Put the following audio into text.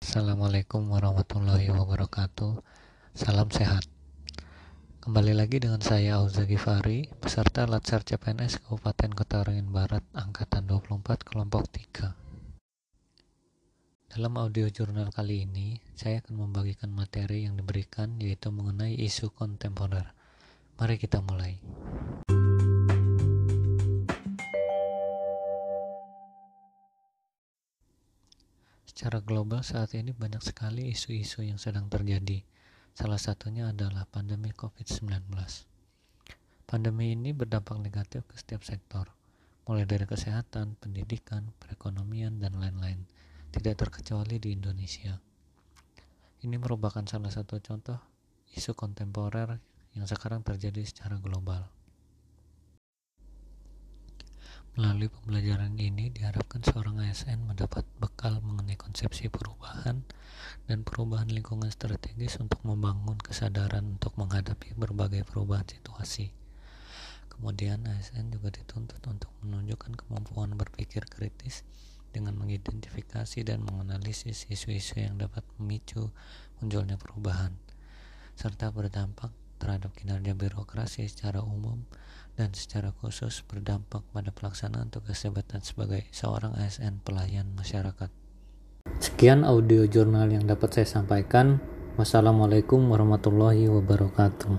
Assalamualaikum warahmatullahi wabarakatuh. Salam sehat. Kembali lagi dengan saya Auza Gifari Peserta Latsar CPNS Kabupaten Kota Waringin Barat Angkatan 24 Kelompok 3 Dalam audio jurnal kali ini Saya akan membagikan materi yang diberikan Yaitu mengenai isu kontemporer. Mari kita mulai Secara global saat ini banyak sekali isu-isu yang sedang terjadi. Salah satunya adalah pandemi COVID-19. Pandemi ini berdampak negatif ke setiap sektor, mulai dari kesehatan, pendidikan, perekonomian, dan lain-lain, tidak terkecuali di Indonesia. Ini merupakan salah satu contoh isu kontemporer yang sekarang terjadi secara global. Melalui pembelajaran ini diharapkan seorang ASN mendapat bekal mengenai konsepsi perubahan dan perubahan lingkungan strategis untuk membangun kesadaran untuk menghadapi berbagai perubahan situasi. Kemudian ASN juga dituntut untuk menunjukkan kemampuan berpikir kritis dengan mengidentifikasi dan menganalisis isu-isu yang dapat memicu munculnya perubahan serta berdampak terhadap kinerja birokrasi secara umum dan secara khusus berdampak pada pelaksanaan tugas jabatan sebagai seorang ASN pelayan masyarakat. Sekian audio jurnal yang dapat saya sampaikan. Wassalamualaikum warahmatullahi wabarakatuh.